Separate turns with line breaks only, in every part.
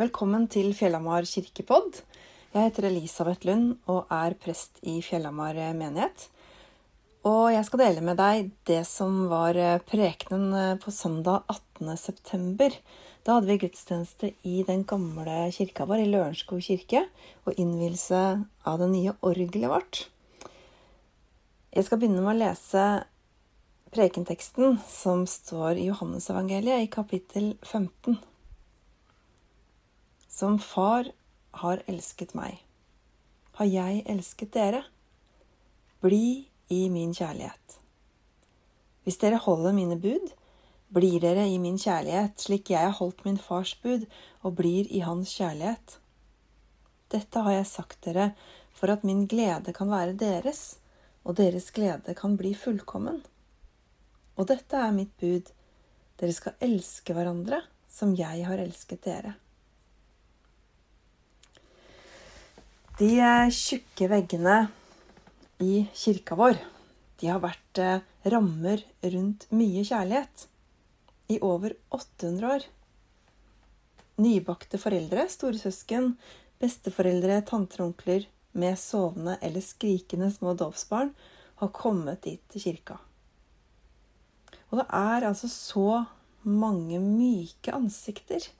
Velkommen til Fjellhamar kirkepodd. Jeg heter Elisabeth Lund og er prest i Fjellhamar menighet. Og jeg skal dele med deg det som var prekenen på søndag 18.9. Da hadde vi gudstjeneste i den gamle kirka vår, i Lørenskog kirke, og innvielse av det nye orgelet vårt. Jeg skal begynne med å lese prekenteksten som står i Johannesevangeliet i kapittel 15 som Far har elsket meg, har jeg elsket dere. Bli i min kjærlighet. Hvis dere holder mine bud, blir dere i min kjærlighet, slik jeg har holdt min fars bud og blir i hans kjærlighet. Dette har jeg sagt dere for at min glede kan være deres, og deres glede kan bli fullkommen. Og dette er mitt bud, dere skal elske hverandre som jeg har elsket dere. De eh, tjukke veggene i kirka vår, de har vært eh, rammer rundt mye kjærlighet i over 800 år. Nybakte foreldre, storesøsken, besteforeldre, tanter og onkler med sovende eller skrikende små dåpsbarn har kommet dit til kirka. Og det er altså så mange myke ansikter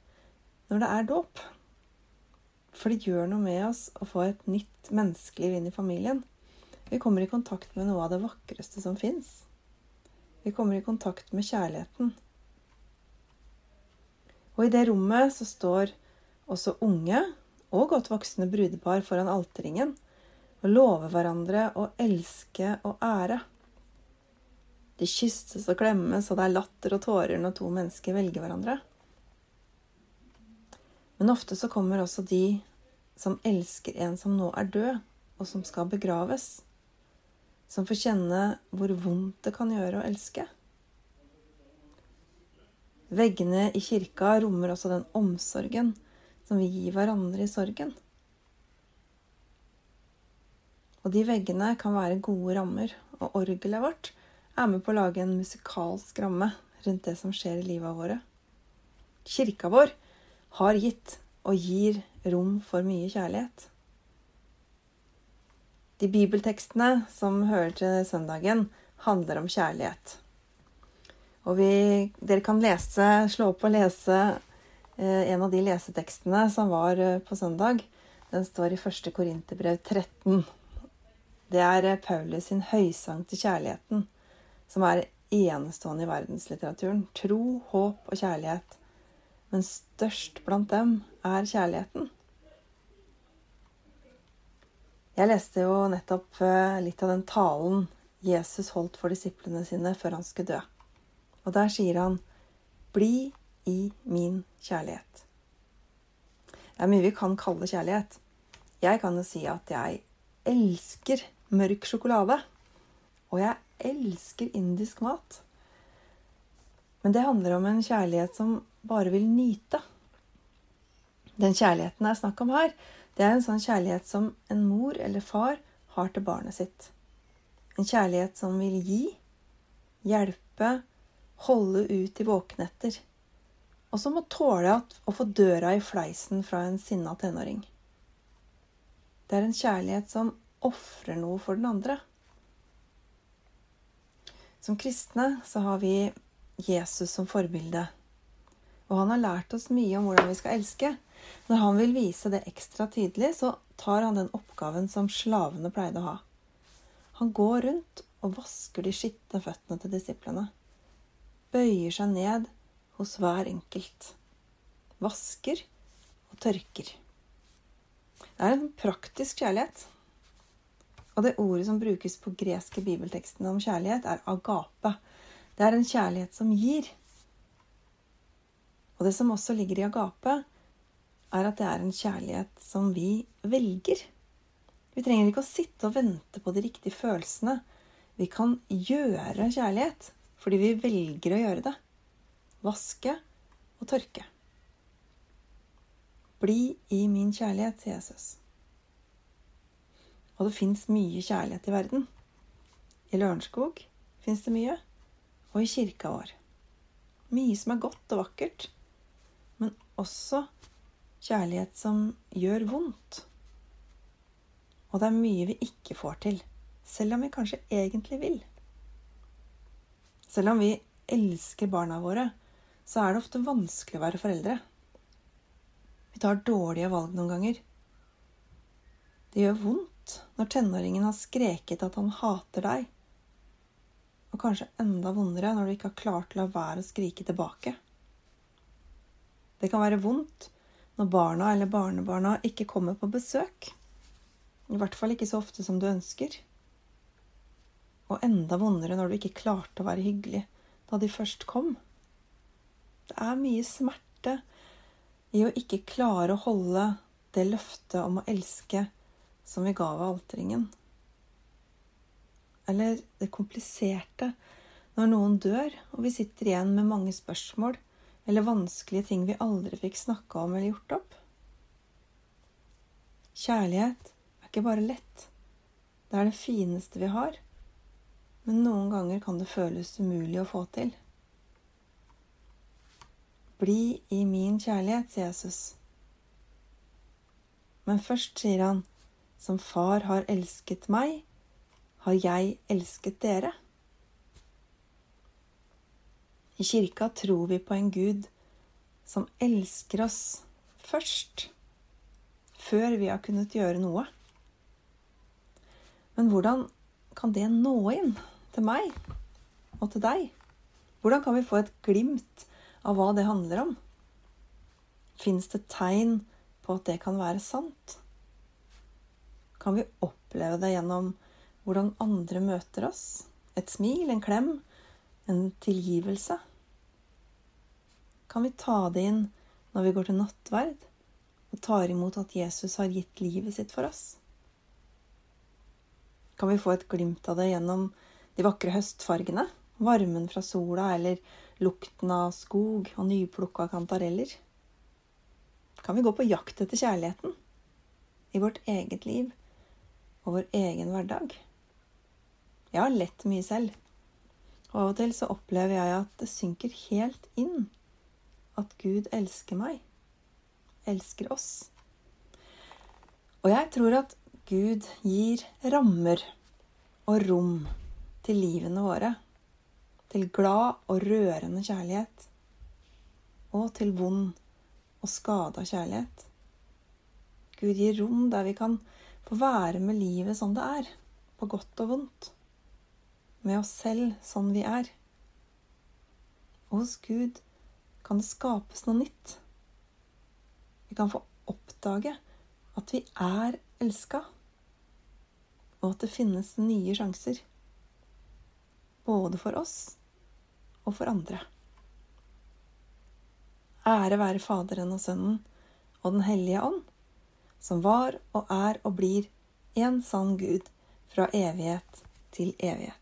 når det er dåp. For det gjør noe med oss å få et nytt menneskeliv inn i familien. Vi kommer i kontakt med noe av det vakreste som fins. Vi kommer i kontakt med kjærligheten. Og i det rommet så står også unge og godt voksne brudepar foran alterringen og lover hverandre å elske og ære. De kysses og klemmes, og det er latter og tårer når to mennesker velger hverandre. Men ofte så kommer også de som elsker en som nå er død, og som skal begraves. Som får kjenne hvor vondt det kan gjøre å elske. Veggene i kirka rommer også den omsorgen som vi gir hverandre i sorgen. Og de veggene kan være gode rammer, og orgelet vårt er med på å lage en musikalsk ramme rundt det som skjer i livet våre. Kirka vår har gitt og gir rom for mye kjærlighet. De bibeltekstene som hører til søndagen, handler om kjærlighet. Og vi, dere kan lese, slå opp og lese eh, en av de lesetekstene som var eh, på søndag. Den står i 1. Korinterbrev 13. Det er eh, Paulus sin høysang til kjærligheten, som er enestående i verdenslitteraturen. Tro, håp og kjærlighet men størst blant dem er kjærligheten. Jeg leste jo nettopp eh, litt av den talen Jesus holdt for disiplene sine før han skulle dø. Og der sier han, 'Bli i min kjærlighet'. Det er mye vi kan kalle kjærlighet. Jeg kan jo si at jeg elsker mørk sjokolade. Og jeg elsker indisk mat. Men det handler om en kjærlighet som bare vil nyte. Den kjærligheten det er snakk om her, det er en sånn kjærlighet som en mor eller far har til barnet sitt. En kjærlighet som vil gi, hjelpe, holde ut i våkenetter. Og som må tåle å få døra i fleisen fra en sinna tenåring. Det er en kjærlighet som ofrer noe for den andre. Som kristne så har vi Jesus som forbilde. Og han har lært oss mye om hvordan vi skal elske. Når han vil vise det ekstra tydelig, så tar han den oppgaven som slavene pleide å ha. Han går rundt og vasker de skitne føttene til disiplene. Bøyer seg ned hos hver enkelt. Vasker og tørker. Det er en praktisk kjærlighet. Og det ordet som brukes på greske bibeltekstene om kjærlighet, er agape. Det er en kjærlighet som gir. Og det som også ligger i agape, er at det er en kjærlighet som vi velger. Vi trenger ikke å sitte og vente på de riktige følelsene. Vi kan gjøre kjærlighet fordi vi velger å gjøre det. Vaske og tørke. Bli i min kjærlighet, sier Jesus. Og det fins mye kjærlighet i verden. I Lørenskog fins det mye, og i kirka vår. Mye som er godt og vakkert også kjærlighet som gjør vondt. Og det er mye vi ikke får til, selv om vi kanskje egentlig vil. Selv om vi elsker barna våre, så er det ofte vanskelig å være foreldre. Vi tar dårlige valg noen ganger. Det gjør vondt når tenåringen har skreket at han hater deg, og kanskje enda vondere når du ikke har klart å la være å skrike tilbake. Det kan være vondt når barna eller barnebarna ikke kommer på besøk. I hvert fall ikke så ofte som du ønsker. Og enda vondere når du ikke klarte å være hyggelig da de først kom. Det er mye smerte i å ikke klare å holde det løftet om å elske som vi ga ved alteringen. Eller det kompliserte når noen dør og vi sitter igjen med mange spørsmål eller vanskelige ting vi aldri fikk snakka om eller gjort opp. Kjærlighet er ikke bare lett. Det er det fineste vi har. Men noen ganger kan det føles umulig å få til. Bli i min kjærlighet, sier Jesus. Men først sier han, som far har elsket meg, har jeg elsket dere. I kirka tror vi på en Gud som elsker oss først, før vi har kunnet gjøre noe. Men hvordan kan det nå inn til meg og til deg? Hvordan kan vi få et glimt av hva det handler om? Fins det tegn på at det kan være sant? Kan vi oppleve det gjennom hvordan andre møter oss? Et smil, en klem, en tilgivelse? Kan vi ta det inn når vi går til nattverd og tar imot at Jesus har gitt livet sitt for oss? Kan vi få et glimt av det gjennom de vakre høstfargene, varmen fra sola eller lukten av skog og nyplukka kantareller? Kan vi gå på jakt etter kjærligheten i vårt eget liv og vår egen hverdag? Jeg har lett mye selv, og av og til så opplever jeg at det synker helt inn at Gud elsker meg, elsker oss. Og jeg tror at Gud gir rammer og rom til livene våre til glad og rørende kjærlighet, og til vond og skada kjærlighet. Gud gir rom der vi kan få være med livet som det er, på godt og vondt, med oss selv sånn vi er. Og hos Gud kan det skapes noe nytt. Vi kan få oppdage at vi er elska, og at det finnes nye sjanser. Både for oss og for andre. Ære være Faderen og Sønnen og Den hellige ånd, som var og er og blir en sann Gud fra evighet til evighet.